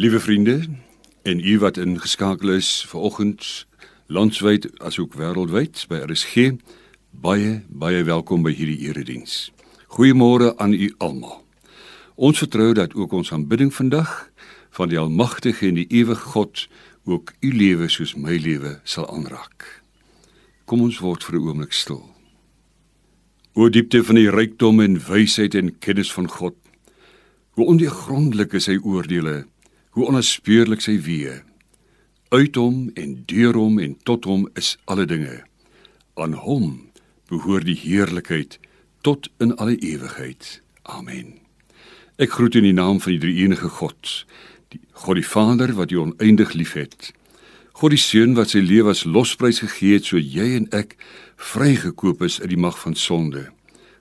Liewe vriende, en u wat ingeskakel is ver oggend landwyd asook wêreldwyd by RSG, baie baie welkom by hierdie erediens. Goeiemôre aan u almal. Ons vertrou dat ook ons aanbidding vandag van die almagtige en die ewige God ook u lewe soos my lewe sal aanraak. Kom ons word vir 'n oomblik stil. O diepte van die rykdom en wysheid en kennis van God. Hoe ondeurgrondelik is sy oordeele hoe onnaspeurlik sy weë. Uit hom en deur hom en tot hom is alle dinge. Aan hom behoort die heerlikheid tot in alle ewigheid. Amen. Ek groet in die naam van die drie-enige God, die God die Vader wat U oneindig liefhet. God die Seun wat sy lewe as losprys gegee het sodat jy en ek vrygekoop is uit die mag van sonde.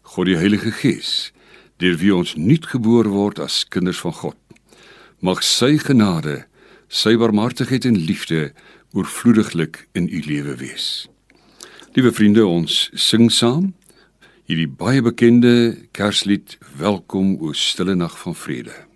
God die Heilige Gees, deur wie ons nuutgebore word as kinders van God mag sy genade, sy barmhartigheid en liefde oorvloediglik in u lewe wees. Liewe vriende, ons sing saam hierdie baie bekende Kerslied Welkom o stille nag van vrede.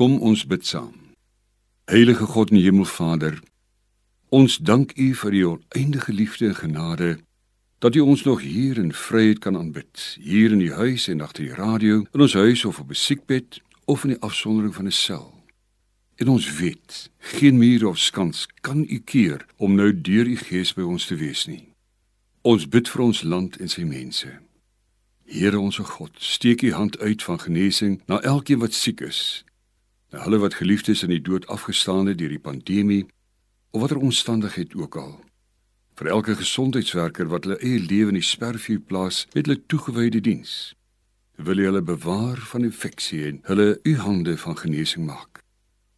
Kom ons bid saam. Heilige God en Hemelvader, ons dank U vir U oneindige liefde en genade dat U ons nog hier in vryheid kan aanbid, hier in die huis en agter die radio, in ons huis of op 'n siekbed of in die afsondering van 'n sel. En ons weet, geen muur of skans kan u keer om nou deur u gees by ons te wees nie. Ons bid vir ons land en sy mense. Here ons God, steek u hand uit van genesing na elkeen wat siek is. Hulle wat geliefdes in die dood afgestaan het deur die pandemie of watter omstandigheid ook al. Vir elke gesondheidswerker wat hulle eie lewe in die spervuur plaas met hulle toegewyde diens. Wil U hulle bewaar van infeksie en hulle u hande van genesing maak.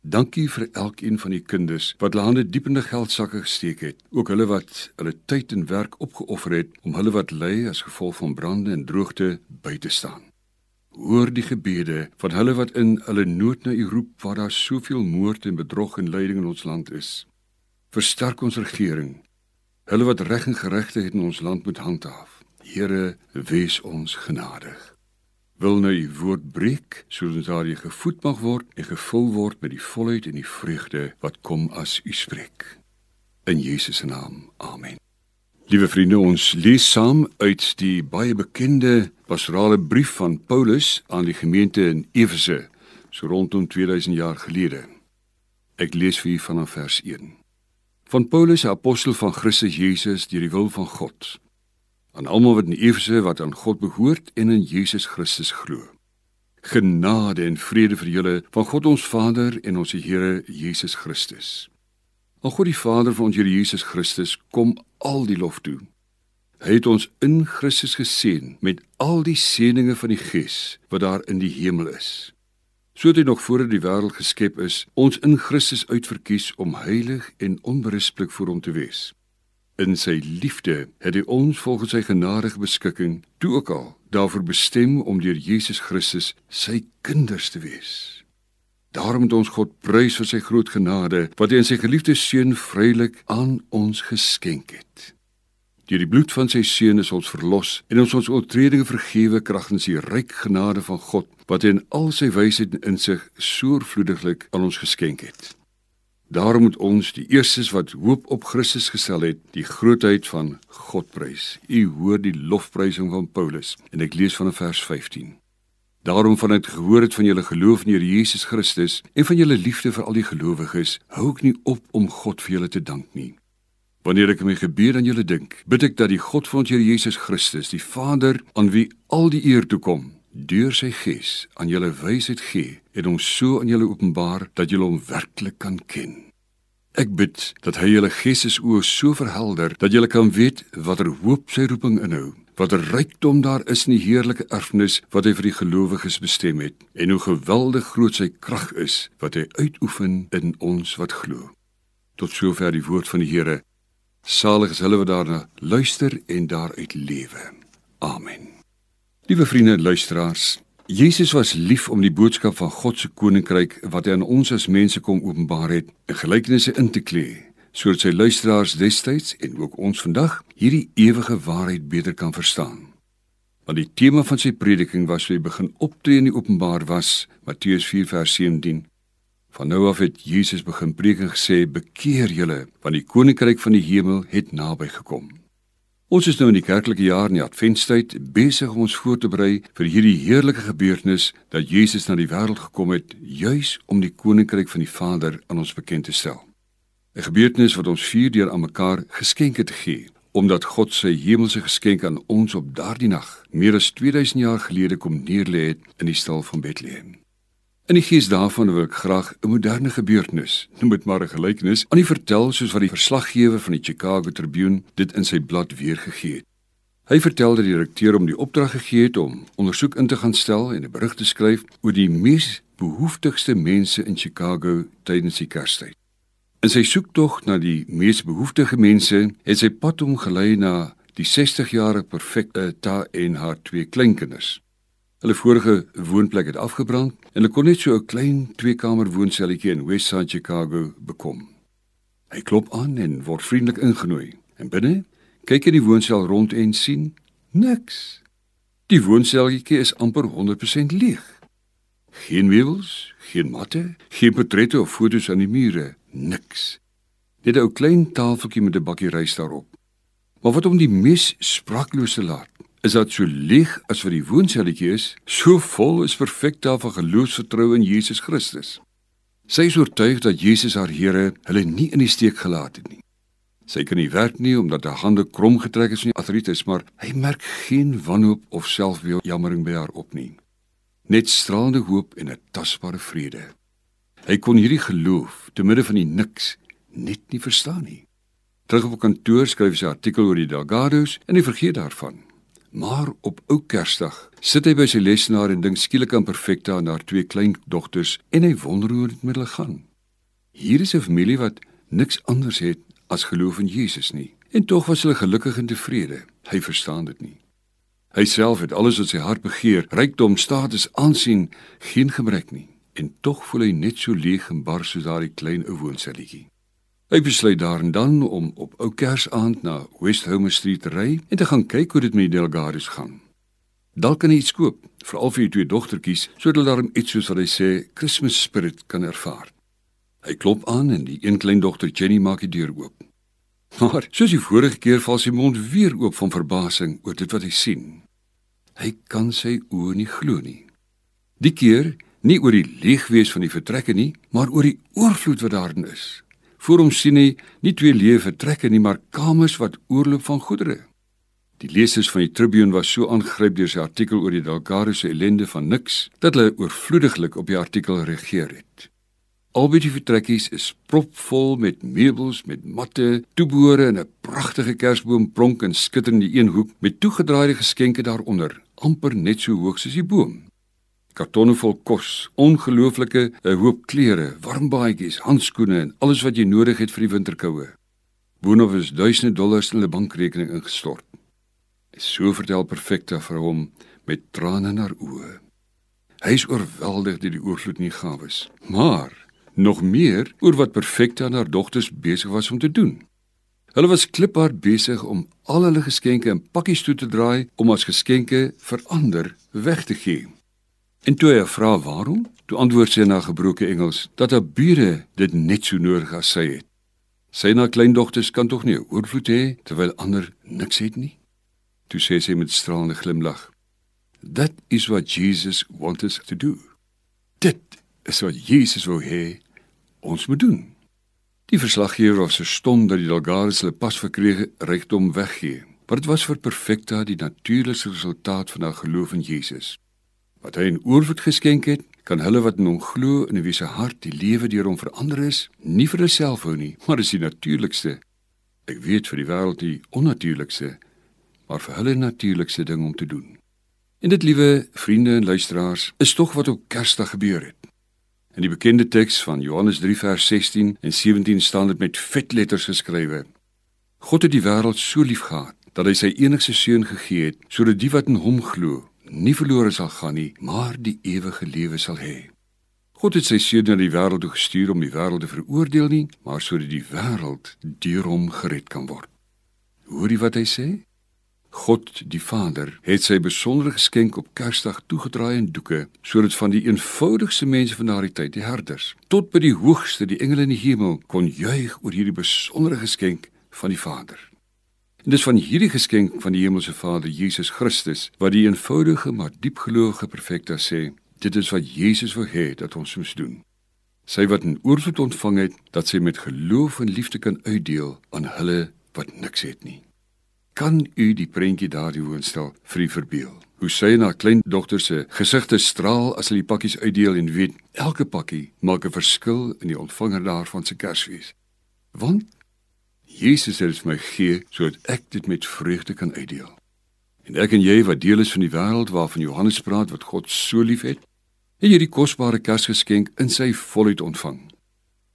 Dankie vir elkeen van die kinders wat hulle hande diep in die geldsakke gesteek het, ook hulle wat hulle tyd en werk opgeoffer het om hulle wat ly as gevolg van brande en droogte by te staan. Hoor die gebede van hulle wat in hulle nood na U roep waar daar soveel moord en bedrog en lyding in ons land is. Versterk ons regering. Hulle wat reg en geregtigheid in ons land moet handhaaf. Here, wees ons genadig. Wil nou u woord breek sodat daar jy gevoed mag word en gevul word met die volheid en die vreugde wat kom as u spreek. In Jesus se naam. Amen. Liewe vriende, ons lees saam uit die baie bekende pastorale brief van Paulus aan die gemeente in Efese, so rondom 2000 jaar gelede. Ek lees vir u vanaf vers 1 van Paulus, apostel van Christus Jesus deur die wil van God. Aan almal wat in Efese wat aan God behoort en in Jesus Christus glo. Genade en vrede vir julle van God ons Vader en ons Here Jesus Christus. Aan God die Vader van ons Here Jesus Christus kom al die lof toe. Hy het ons in Christus geseën met al die seënings van die Gees wat daar in die hemel is sodat hy nog voor die wêreld geskep is, ons in Christus uitverkies om heilig en onberispelik voor hom te wees. In sy liefde het hy ons volgens sy genadige beskikking toe ook al daarvoor bestem om deur Jesus Christus sy kinders te wees. Daarom moet ons God prys vir sy groot genade wat hy in sy geliefde seun vrylik aan ons geskenk het. Deur die bloed van sy seun is ons verlos en ons ons oortredinge vergewe kragtens die ryk genade van God wat in al sy wysheid en insig soorvloediglik aan ons geskenk het. Daarom moet ons die eerstes wat hoop op Christus gestel het, die grootheid van God prys. U hoor die lofprysing van Paulus en ek lees van vers 15. Daarom vanuit gehoor het van julle geloof in Here Jesus Christus en van julle liefde vir al die gelowiges, hou ek nie op om God vir julle te dank nie. Wanneer ek my gebed aan julle dink, bid ek dat die God van ons Here Jesus Christus, die Vader aan wie al die eer toe kom, deur sy Gees aan julle wysheid gee en hom so aan julle openbaar dat julle hom werklik kan ken. Ek bid dat hy julle geestesoë so verhelder dat julle kan weet watter hoop sy roeping inhou, watter rykdom daar is in die heerlike erfenis wat hy vir die gelowiges bestem het en hoe geweldig groot sy krag is wat hy uitoefen in ons wat glo. Tot sover die woord van die Here. Salig is hulle wat daarna luister en daaruit lewe. Amen. Liewe vriende en luisteraars, Jesus was lief om die boodskap van God se koninkryk wat hy aan ons as mense kom openbaar het, in gelykenisse in te klee, sodat sy luisteraars destyds en ook ons vandag hierdie ewige waarheid beter kan verstaan. Want die tema van sy prediking was hoe hy begin optree in die openbaar was, Matteus 4 vers 17. Van nou af het Jesus begin preek en gesê: "Bekeer julle, want die koninkryk van die hemel het naby gekom." Ons is nou in die kerklike jaar in die Adventtyd besig om ons voor te berei vir hierdie heerlike gebeurtenis dat Jesus na die wêreld gekom het juis om die koninkryk van die Vader aan ons bekend te stel. 'n Gebeurtenis wat ons vier deur aan mekaar geskenke te gee, omdat God sy hemelse geskenk aan ons op daardie nag, meer as 2000 jaar gelede kom neerlê het in die stal van Bethlehem. In die gees daarvan wil ek graag 'n moderne gebeurtenis, noem dit maar 'n gelykenis, aan u vertel soos wat die verslaggewer van die Chicago Tribune dit in sy blad weergegee het. Hy vertel dat die direkteur hom die opdrag gegee het om ondersoek in te gaan stel en 'n berig te skryf oor die mees behoeftigste mense in Chicago tydens die Kerstyd. In sy soektog na die mees behoeftige mense, het sy pad hom gelei na die 60-jarige perfekte Ta en haar twee kleinkinders. Hulle vorige woonplek het afgebrand en hulle kon net so 'n klein tweekamer woonselletjie in Westside Chicago bekom. Hy klop aan en word vriendelik ingenooi. En binne kyk hy die woonstel rond en sien niks. Die woonselletjie is amper 100% leeg. Geen meubels, geen matte, geen portrette of foto's aan die mure, niks. Net 'n ou klein tafeltjie met 'n bakkie rys daarop. Maar wat hom die mees spraaklose laat, is dat so leeg as wat die woonselletjie is, so vol is perfek daar van geloofsvertroue in Jesus Christus. Sy is oortuig dat Jesus haar Here hulle nie in die steek gelaat het nie. Sy kan nie werk nie omdat haar hande krom getrek is van die artritis, maar hy merk geen wanhoop of selfjammering by haar op nie. Net stralende hoop en 'n tasbare vrede. Hy kon hierdie geloof te midde van die niks net nie verstaan nie. Terug op kantoor skryf sy 'n artikel oor die Delgados en hy vergeet daarvan. Maar op ou Kersdag sit hy by sy lesenaar en dink skielik aan Perfecta en haar twee kleindogters en hy wonder hoe dit met hulle gaan. Hier is 'n familie wat niks anders het as geloof in Jesus nie. En tog was hulle gelukkig en tevrede. Hy verstaan dit nie. Hy self het alles wat sy hart begeer, rykdom, status, aansien, geen gebrek nie. En tog voel hy net so leeg en bar soos daardie klein ou woonselletjie. Hy besluit daarin om op ou Kersaand na West Home Street te ry en te gaan kyk hoe dit met die Delgados gaan. Dalk kan hy iets koop, veral vir die twee dogtertjies, sodat hulle daarom iets soos wat hy sê, Christmas spirit kan ervaar. Hy klop aan en die een klein dogter Jenny maak die deur oop. Maar soos die vorige keer val sy mond weer oop van verbasing oor dit wat hy sien. Hy kan sy oë nie glo nie. Die keer nie oor die leegwees van die vertrekke nie, maar oor die oorvloed wat daarin is. Voor hom sien hy nie twee leë vertrekke nie, maar kamers wat oorloop van goedere. Die lesers van die Tribune was so aangegryp deur sy artikel oor die Dalgare se ellende van niks dat hulle oorvloediglik op die artikel reageer het. Albei die vertrekkies is propvol met meubels, met matte, toebehore en 'n pragtige kersboom pronk en skitter in die een hoek met toegedraaide geskenke daaronder, amper net so hoog soos die boom kartonne vol kos, ongelooflike 'n eh, hoop klere, warm baadjies, handskoene en alles wat jy nodig het vir die winterkoue. Boonop is duisende dollars in 'n bankrekening ingestort. So vertel Perfecta vir hom met trane in haar oë. Hy is oorweldig deur die oorvloed in die gawes, maar nog meer oor wat Perfecta en haar dogters besig was om te doen. Hulle was kliphard besig om al hulle geskenke in pakkies toe te draai om as geskenke vir ander weg te gee. En toe hy vra waarom, toe antwoord sy na gebroke Engels dat haar bure dit net so nodig as sy het. Sy na kleindogters kan tog nie oorvloed hê terwyl ander niks het nie. Toe sê sy met stralende glimlag: "That is what Jesus wants us to do." Dit is wat Jesus wou hê ons moet doen. Die verslaggewer was verstom dat die Dalgares hulle pas verkreë rykdom weggee, maar dit was vir perfekte die natuurlike resultaat van haar geloof in Jesus wat hy in oorvloed geskenk het, kan hulle wat in hom glo in 'n wese hart die lewe deur hom verander is, nie vir hulself hou nie, maar is die natuurlikste. Ek weet vir die wêreld die onnatuurlikste, maar vir hulle natuurlikste ding om te doen. En dit liewe vriende en luisteraars, is tog wat op Kersdag gebeur het. In die bekende teks van Johannes 3 vers 16 en 17 staan dit met vet letters geskrywe: God het die wêreld so liefgehad dat hy sy enigste seun gegee het sodat die wat in hom glo nie verlore sal gaan nie, maar die ewige lewe sal hê. God het sy seun na die wêreld toe gestuur om die wêreld te veroordeel nie, maar sodat die wêreld deur hom gered kan word. Hoor jy wat hy sê? God die Vader het sy besondere geskenk op Kersdag toegedraai in doeke sodat van die eenvoudigste mense van daardie tyd, die herders, tot by die hoogste, die engele in die hemel kon juig oor hierdie besondere geskenk van die Vader. En dis van hierdie geskenk van die Hemelse Vader Jesus Christus wat die eenvoudige maar diepgelowige perfekte sê, dit is wat Jesus wil hê dat ons moet doen. Sy wat 'n oorvloed ontvang het, dat sy met geloof en liefde kan uitdeel aan hulle wat niks het nie. Kan u die prentjie daardie woonstel vir u verbeel? Hoe sy na kleindogter se gesigte straal as hulle die pakkies uitdeel en weet elke pakkie maak 'n verskil in die ontvanger daarvan se Kersfees. Want Jesus het dit my gee sodat ek dit met vreugde kan uitdeel. En ek en jy wat deel is van die wêreld waarvan Johannes praat wat God so liefhet, het hierdie kosbare Kersgeskenk in sy volheid ontvang.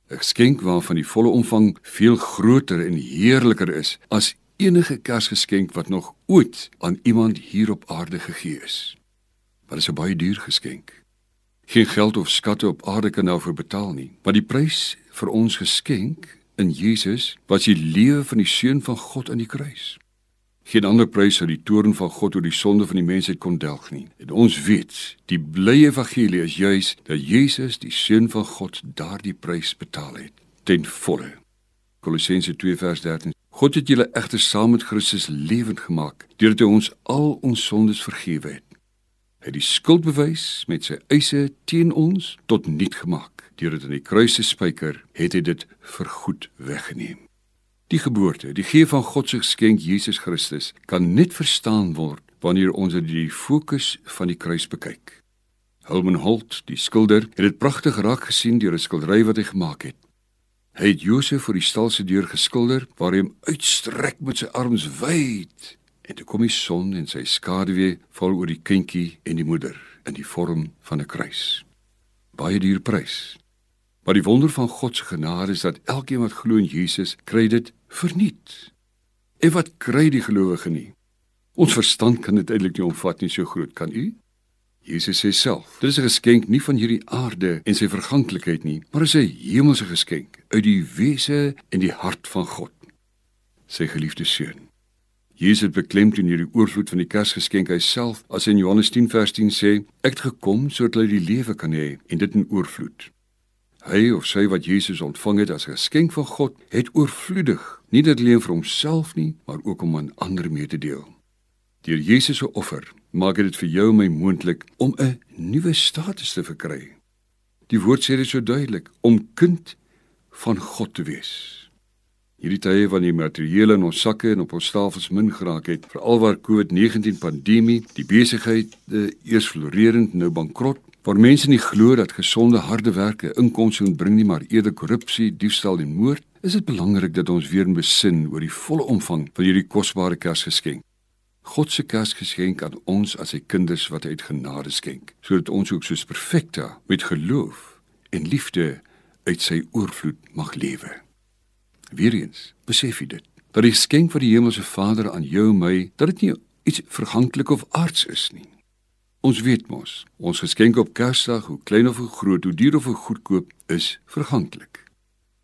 'n Geskenk waarvan die volle omvang veel groter en heerliker is as enige Kersgeskenk wat nog ooit aan iemand hier op aarde gegee is. Wat is 'n baie duur geskenk. Geen geld of skatte op aarde kan daarvoor betaal nie, maar die prys vir ons geskenk in Jesus was die lewe van die seun van God aan die kruis. Geen ander prys sou die toorn van God oor die sonde van die mensheid kon delg nie. En ons weet, die blye evangelie is juis dat Jesus, die seun van God, daardie prys betaal het ten volle. Kolossense 2 vers 13. God het julle egter saam met Christus lewend gemaak deurdat hy ons al ons sondes vergewe het. Hy het die skuldbewys met sy eise teen ons tot niet gemaak deur dit aan die kruis te spyker, het hy dit vergoed weggeneem. Die geboorte, die gee van God se geskenk Jesus Christus, kan net verstaan word wanneer ons die fokus van die kruis bekyk. Helmut Holt, die skilder, het dit pragtig raak gesien deur 'n skildery wat hy gemaak het. Hy het Josef voor die stal se deur geskilder waar hy hom uitstrek met sy arms wyd en toe kom die son en sy skaduwee val oor die kindjie en die moeder in die vorm van 'n kruis. Baie duur prys. Maar die wonder van God se genade is dat elkeen wat glo in Jesus, kry dit verniet. En wat kry die gelowige nie? Ons verstand kan dit eintlik nie omvat nie, so groot kan u? Jesus sê self: "Dit is 'n geskenk nie van hierdie aarde en sy verganklikheid nie, maar is 'n hemelse geskenk uit die wese en die hart van God." Sy geliefde seun. Jesus beklemtoon hierdie oorvloed van die Kersgeskenk hy self as in Johannes 10 vers 10 sê: "Ek het gekom sodat hulle die lewe kan hê en dit in oorvloed." Hy of sy wat Jesus ontvang het as 'n geskenk van God, het oorvloedig, nie net alleen vir homself nie, maar ook om aan ander mee te deel. Deur Jesus se offer maak dit vir jou en my moontlik om 'n nuwe status te verkry. Die woord sê dit so duidelik om kind van God te wees. Hierdie tye wanneer die materiële in ons sakke en op ons tafels min geraak het, veral waar COVID-19 pandemie, die besigheid eers floreerend nou bankrot, waar mense nie glo dat gesonde harde werke inkomste bring nie, maar eerder korrupsie, diefstal en moord, is dit belangrik dat ons weer besin oor die volle omvang van hierdie kosbare Kersgeskenk. God se Kersgeskenk aan ons as sy kinders wat hy uit genade skenk, sodat ons ook soos perfekte met geloof en liefde uit sy oorvloed mag lewe. Weereens, besef jy dit? Dat die geskenk van die Hemelse Vader aan jou en my, dat dit nie iets verganklik of aards is nie. Ons weet mos, ons geskenk op Kersdag, hoe klein of hoe groot, hoe duur of hoe goedkoop, is verganklik.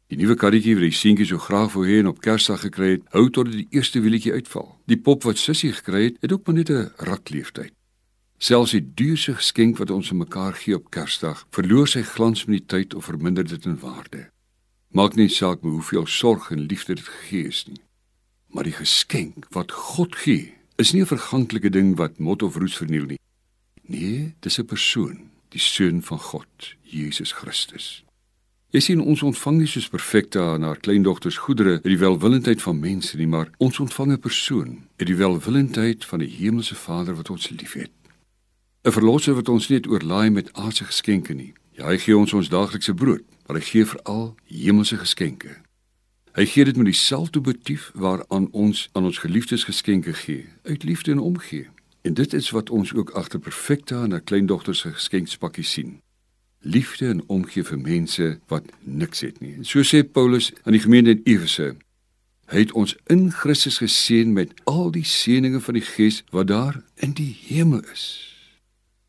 Die nuwe karretjie wat die seentjie so graag wou hê en op Kersdag gekry het, hou tot die eerste wielietjie uitval. Die pop wat sussie gekry het, het ook maar net 'n rakleeftyd. Selfs die duurste geskenk wat ons aan mekaar gee op Kersdag, verloor sy glans met die tyd of verminder dit in waarde. Maak nie saak hoe hoeveel sorg en liefde dit gegee is nie. Maar die geskenk wat God gee, is nie 'n verganklike ding wat mot of roes verniel nie. Nee, dis 'n persoon, die seun van God, Jesus Christus. Jy sien ons ontvang nie soos perfekte aan haar kleindogters goedere uit die welwillendheid van mense nie, maar ons ontvang 'n persoon uit die welwillendheid van die hemelse Vader wat ons liefhet. 'n Verlosser wat ons nie oorlaai met aardse geskenke nie. Ja, hy gee ons ons daaglikse brood, maar hy gee veral hemelse geskenke. Hy gee dit met dieselfde motief waaraan ons aan ons geliefdes geskenke gee, uit liefde en omgee. En dit is wat ons ook agter perfekte aan 'n kleindogter se geskenkspakkie sien liefde en omgee vir mense wat niks het nie. En so sê Paulus aan die gemeente in Efese: Hy het ons in Christus geseën met al die seënings van die Gees wat daar in die hemel is.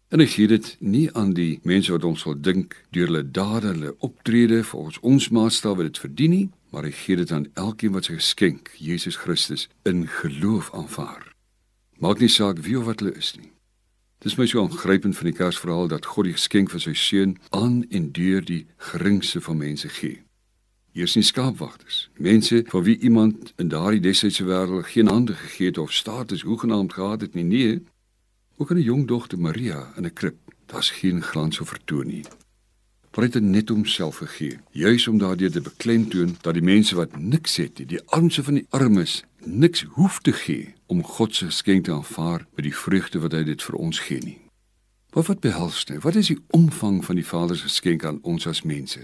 En hy gee dit nie aan die mense wat ons sal dink deur hulle dade, hulle optrede volgens ons maatstaf wat dit verdien nie, maar hy gee dit aan elkeen wat sy geskenk, Jesus Christus, in geloof aanvaar. Maak nie saak wie of wat hulle is nie. Dis my so aangrypend van die Kersverhaal dat God die geskenk van sy seun aan en deur die geringste van mense gee. Hier is nie skaapwagters, mense vir wie iemand in daardie desydse wêreld geen hande gegee het of status hoegenaamd gehad het nie, nee. Ook 'n jong dogter Maria in 'n krib, daar's geen glans of vertoon nie. Maar hy het net homself gegee, juis om daardeur te beklemtoon dat die mense wat niks het, die armste van die armes, niks hoef te gee om God se geskenk te aanvaar met die vreugde wat hy dit vir ons gee nie. Maar wat behels dit? Wat is die omvang van die Vader se geskenk aan ons as mense?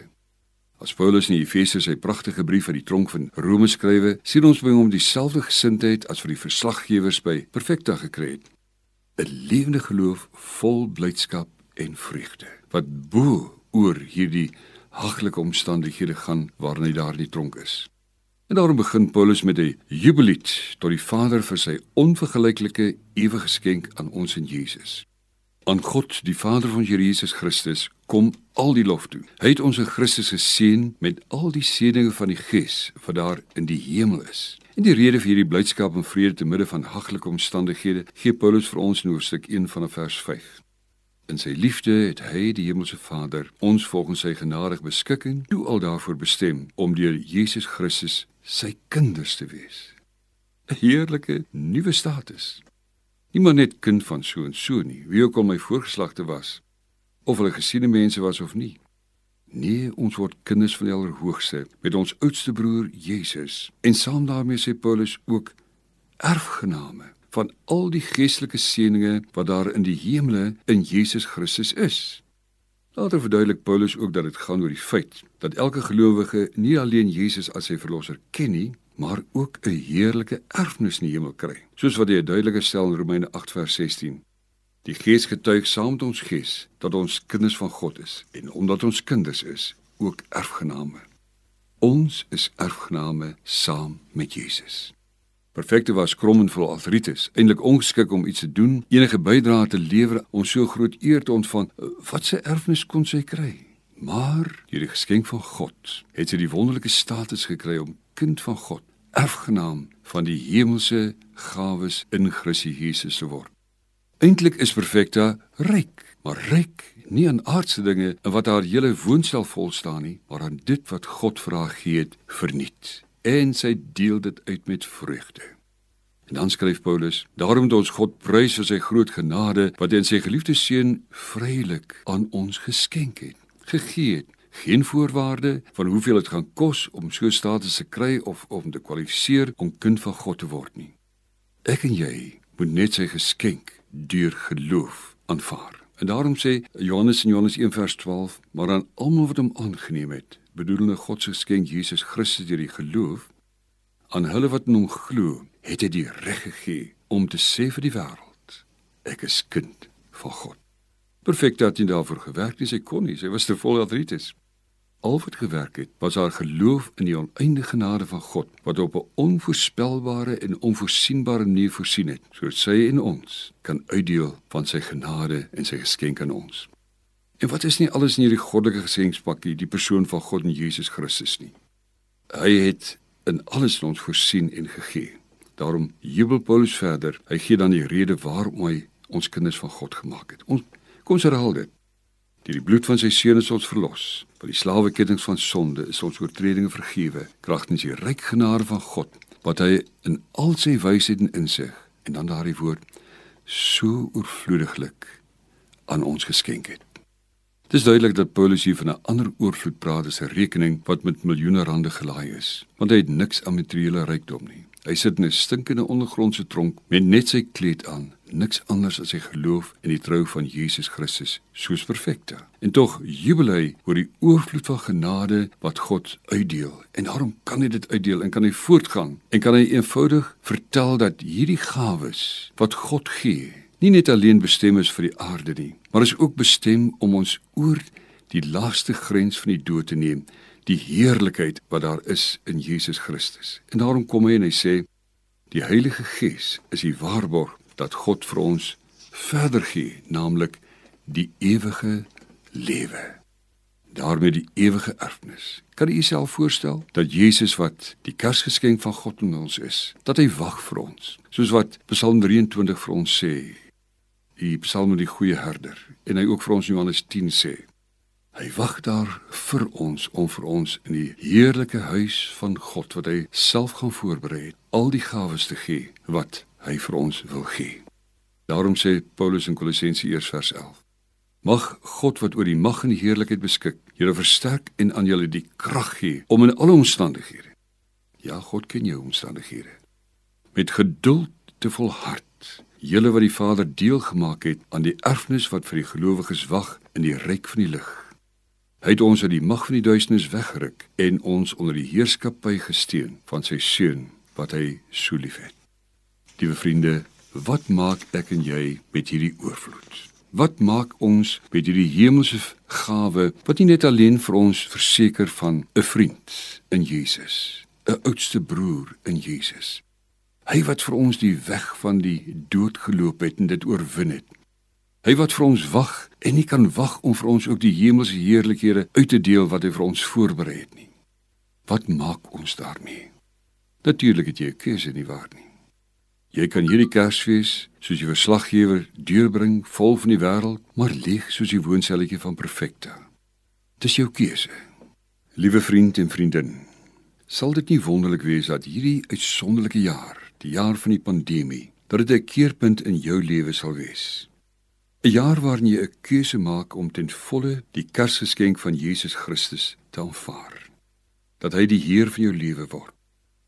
As Paulus in Efesië sy pragtige brief uit die tronk van Rome skrywe, sien ons by hom dieselfde gesindheid as vir die verslaggewers by Perfekta gekry het. 'n Lewende geloof vol blydskap en vreugde wat bo oor hierdie haglike omstandighede gaan waarin hy daar in die tronk is. En daarom begin Paulus met 'n jubelied tot die Vader vir sy onvergelyklike ewige geskenk aan ons in Jesus. Aan God, die Vader van Jesus Christus, kom al die lof toe. Hy het ons in Christus geseën met al die seënings van die Gees wat daar in die hemel is. En die rede vir hierdie blydskap en vrede te midde van haglike omstandighede gee Paulus vir ons in hoofstuk 1 vanaf vers 5. In sy liefde het hy die hemelse Vader ons volgens sy genadige beskikking toe al daarvoor bestem om deur Jesus Christus sy kinders te wees. 'n Heerlike nuwe status. Nie maar net kind van so en so nie, wie ook al my voorgeslagte was of hulle gesiene mense was of nie. Nee, ons word kinders van die Allerhoogste met ons oudste broer Jesus. En saam daarmee sê Paulus ook erfgename van al die geestelike seënings wat daar in die hemele in Jesus Christus is. Later verduidelik Paulus ook dat dit gaan oor die feit dat elke gelowige nie alleen Jesus as sy verlosser ken nie, maar ook 'n heerlike erfenis in die hemel kry. Soos wat hy duidelik stel in Romeine 8 vers 16. Die Gees getuig saam met ons gees dat ons kinders van God is en omdat ons kinders is, ook erfgename. Ons is erfgename saam met Jesus. Perfekte was krom en vol artritis, eintlik ongeskik om iets te doen, enige bydrae te lewer om so groot eer te ontvang. Wat sy erfenis kon sy kry? Maar deur die geskenk van God het sy die wonderlike status gekry om kind van God, erfgenaam van die hemelse gawes in Christus Jesus te word. Eintlik is Perfekta ryk, maar ryk nie aan aardse dinge en wat haar hele woonstel vol staan nie, maar aan dit wat God vir haar gee het verniet en sy deel dit uit met vreugde. En dan skryf Paulus: Daarom moet ons God prys vir sy groot genade wat hy in sy geliefde seun vrylik aan ons geskenk het, gegee het. Geen voorwaarde van hoeveel dit gaan kos om so status te kry of om te kwalifiseer om kind van God te word nie. Ek en jy moet net sy geskenk deur geloof aanvaar. En daarom sê Johannes in Johannes 1 vers 12, maar aan almal wat hom aangeneem het, bedoelende God se geskenk Jesus Christus deur die geloof aan hulle wat in hom glo, het hy die reg gegee om te sê vir die wêreld ek is kind van God. Perfek dat hy daarvoor gewerk het, sy kon nie, sy was te vol artritis. Al wat gewerk het, was haar geloof in die oneindige genade van God wat op 'n onvoorspelbare en onvoorsienbare manier voorsien het, sodat sy en ons kan uitdeel van sy genade en sy geskenk aan ons. En wat is nie alles in hierdie goddelike geskenkpakkie, die persoon van God en Jesus Christus nie. Hy het in alles in ons voorsien en gegee. Daarom jubel Paulus verder. Hy gee dan die rede waarom hy ons kinders van God gemaak het. Ons kom ons herhaal dit. Deur die bloed van sy seun is ons verlos. Van die slaweketings van sonde is ons oortredinge vergewe. Kragtens die ryk genade van God wat hy in al sy wysheid en insig en dan daardie woord so oorvloediglik aan ons geskenk het. Dis duidelik dat Paulus hier van 'n ander oorvloed praat as 'n rekening wat met miljoene rande gelaai is, want hy het niks aan materiële rykdom nie. Hy sit in 'n stinkende ondergrondse tronk met net sy kleed aan, niks anders as sy geloof en die trou van Jesus Christus, soos perfekte. En tog jubel hy oor die oorvloed van genade wat God uitdeel. En daarom kan hy dit uitdeel en kan hy voortgaan en kan hy eenvoudig vertel dat hierdie gawes wat God gee nie net alleen bestem is vir die aarde nie, maar is ook bestem om ons oor die laaste grens van die dood te neem, die heerlikheid wat daar is in Jesus Christus. En daarom kom hy en hy sê die Heilige Gees is die waarborg dat God vir ons verder gee, naamlik die ewige lewe. daarmee die ewige erfenis. Kan u jouself voorstel dat Jesus wat die Kersgeskenk van God aan ons is, dat hy wag vir ons, soos wat Psalm 23 vir ons sê, die Psalm die goeie herder en hy ook vir ons Johannes 10 sê. Hy wag daar vir ons om vir ons in die heerlike huis van God wat hy self gaan voorberei het, al die gawes te gee wat hy vir ons wil gee. Daarom sê Paulus in Kolossense 1 vers 11: Mag God wat oor die mag en die heerlikheid beskik, julle versterk en aan julle die krag gee om in alle omstandighede. Ja, God ken jou omstandighede. Met geduld te volhard julle wat die Vader deel gemaak het aan die erfenis wat vir die gelowiges wag in die ryk van die lig. Hy het ons uit die mag van die duisternis weggeruk en ons onder die heerskappy gesteun van sy seun wat hy so liefhet. Liewe vriende, wat maak ek en jy met hierdie oorvloed? Wat maak ons met hierdie hemelse gawe wat nie net alleen vir ons verseker van 'n vriend in Jesus, 'n oudste broer in Jesus, Hy wat vir ons die weg van die dood geloop het en dit oorwin het. Hy wat vir ons wag en nie kan wag om vir ons ook die hemelse heerlikhede uit te deel wat hy vir ons voorberei het nie. Wat maak ons daarmee? Natuurlik het jy 'n keuse nie waar nie. Jy kan hierdie Kersfees soos die verslaggewer deurbring vol van die wêreld, maar leeg soos die woonselletjie van perfekte. Dis jou keuse. Liewe vriend en vriendin, sal dit nie wonderlik wees dat hierdie uitsonderlike jaar die jaar van die pandemie, dat dit 'n keerpunt in jou lewe sal wees. 'n Jaar waarin jy 'n keuse maak om ten volle die Kersgeskenk van Jesus Christus te aanvaar. Dat hy die Heer van jou lewe word.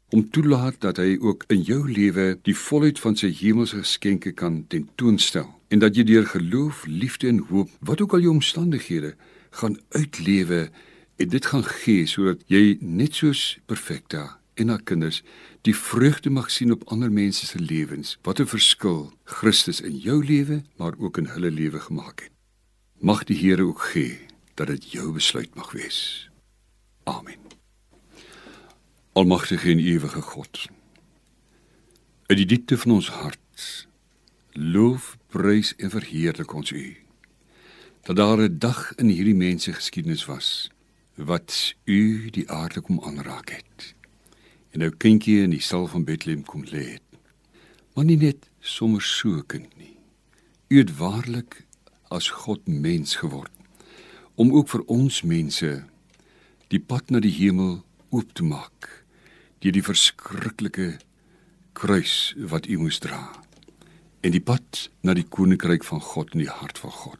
Om toelaat dat hy ook in jou lewe die volheid van sy hemelse geskenke kan tentoonstel en dat jy deur geloof, liefde en hoop, wat ook al jou omstandighede, gaan uitlewe en dit gaan gee sodat jy net soos perfekta en haar kinders die vreugde mag sien op ander mense se lewens. Wat 'n verskil Christus in jou lewe, maar ook in hulle lewe gemaak het. Mag die Here ook gee dat dit jou besluit mag wees. Amen. Almagtige en ewige God. In die diepte van ons hart loof, prys en verheerlik ons U. Dat daar 'n dag in hierdie mense geskiedenis was wat U die aarde kom aanraak het en nou kindjie in die stal van Bethlehem kom lê het. Maar nie net sommer so kind nie. U het waarlik as God mens geword om ook vir ons mense die pad na die hemel oop te maak deur die verskriklike kruis wat u moes dra en die pad na die koninkryk van God in die hart van God.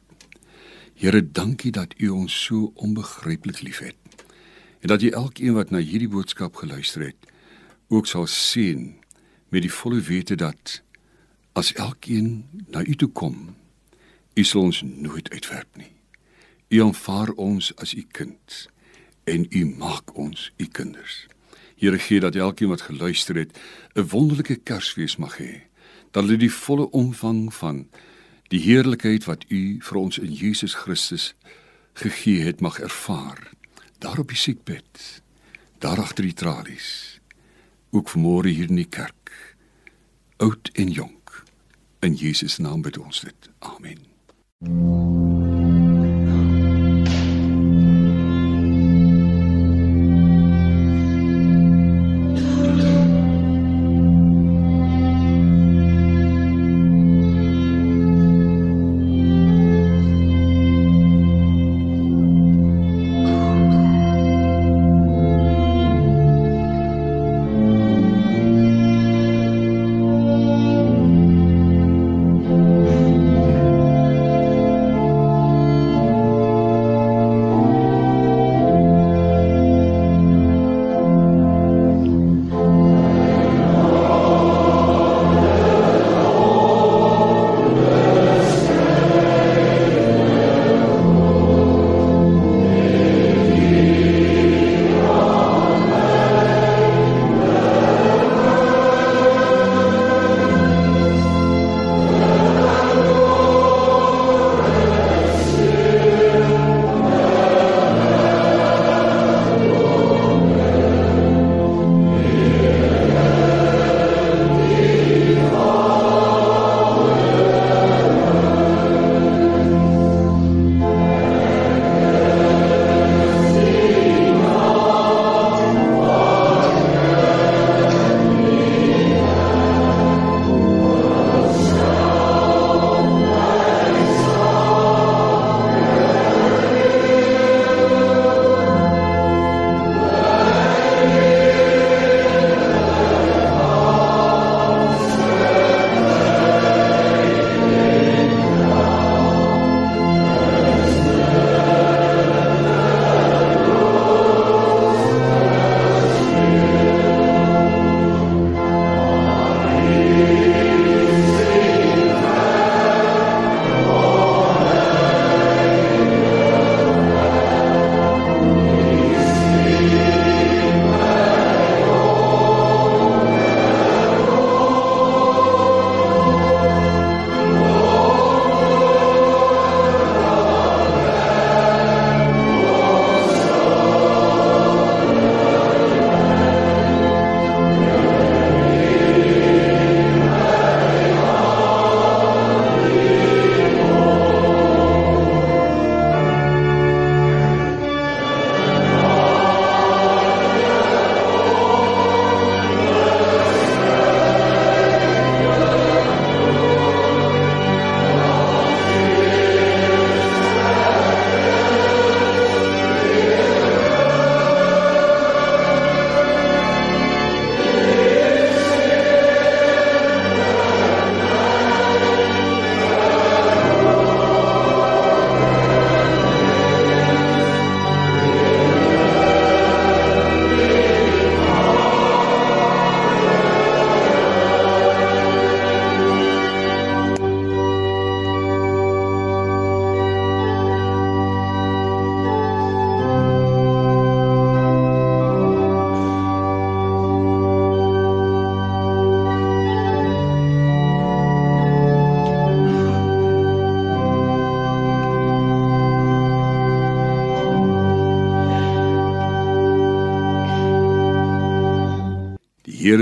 Here, dankie dat u ons so onbegryplik liefhet en dat jy elkeen wat na hierdie boodskap geluister het ook sal sien met die volle wete dat as elkeen na u toe kom, u sal ons nooit uitwerp nie. U aanvaar ons as u kind en u maak ons u kinders. Here gee dat elkeen wat geluister het 'n wonderlike Kersfees mag hê. Dat hulle die volle omvang van die heerlikheid wat u vir ons in Jesus Christus gegee het mag ervaar. Daar op die siekbed, daar agter die tralies ook vanmôre hier in die kerk. Oud en jonk. In Jesus naam bid ons dit. Amen.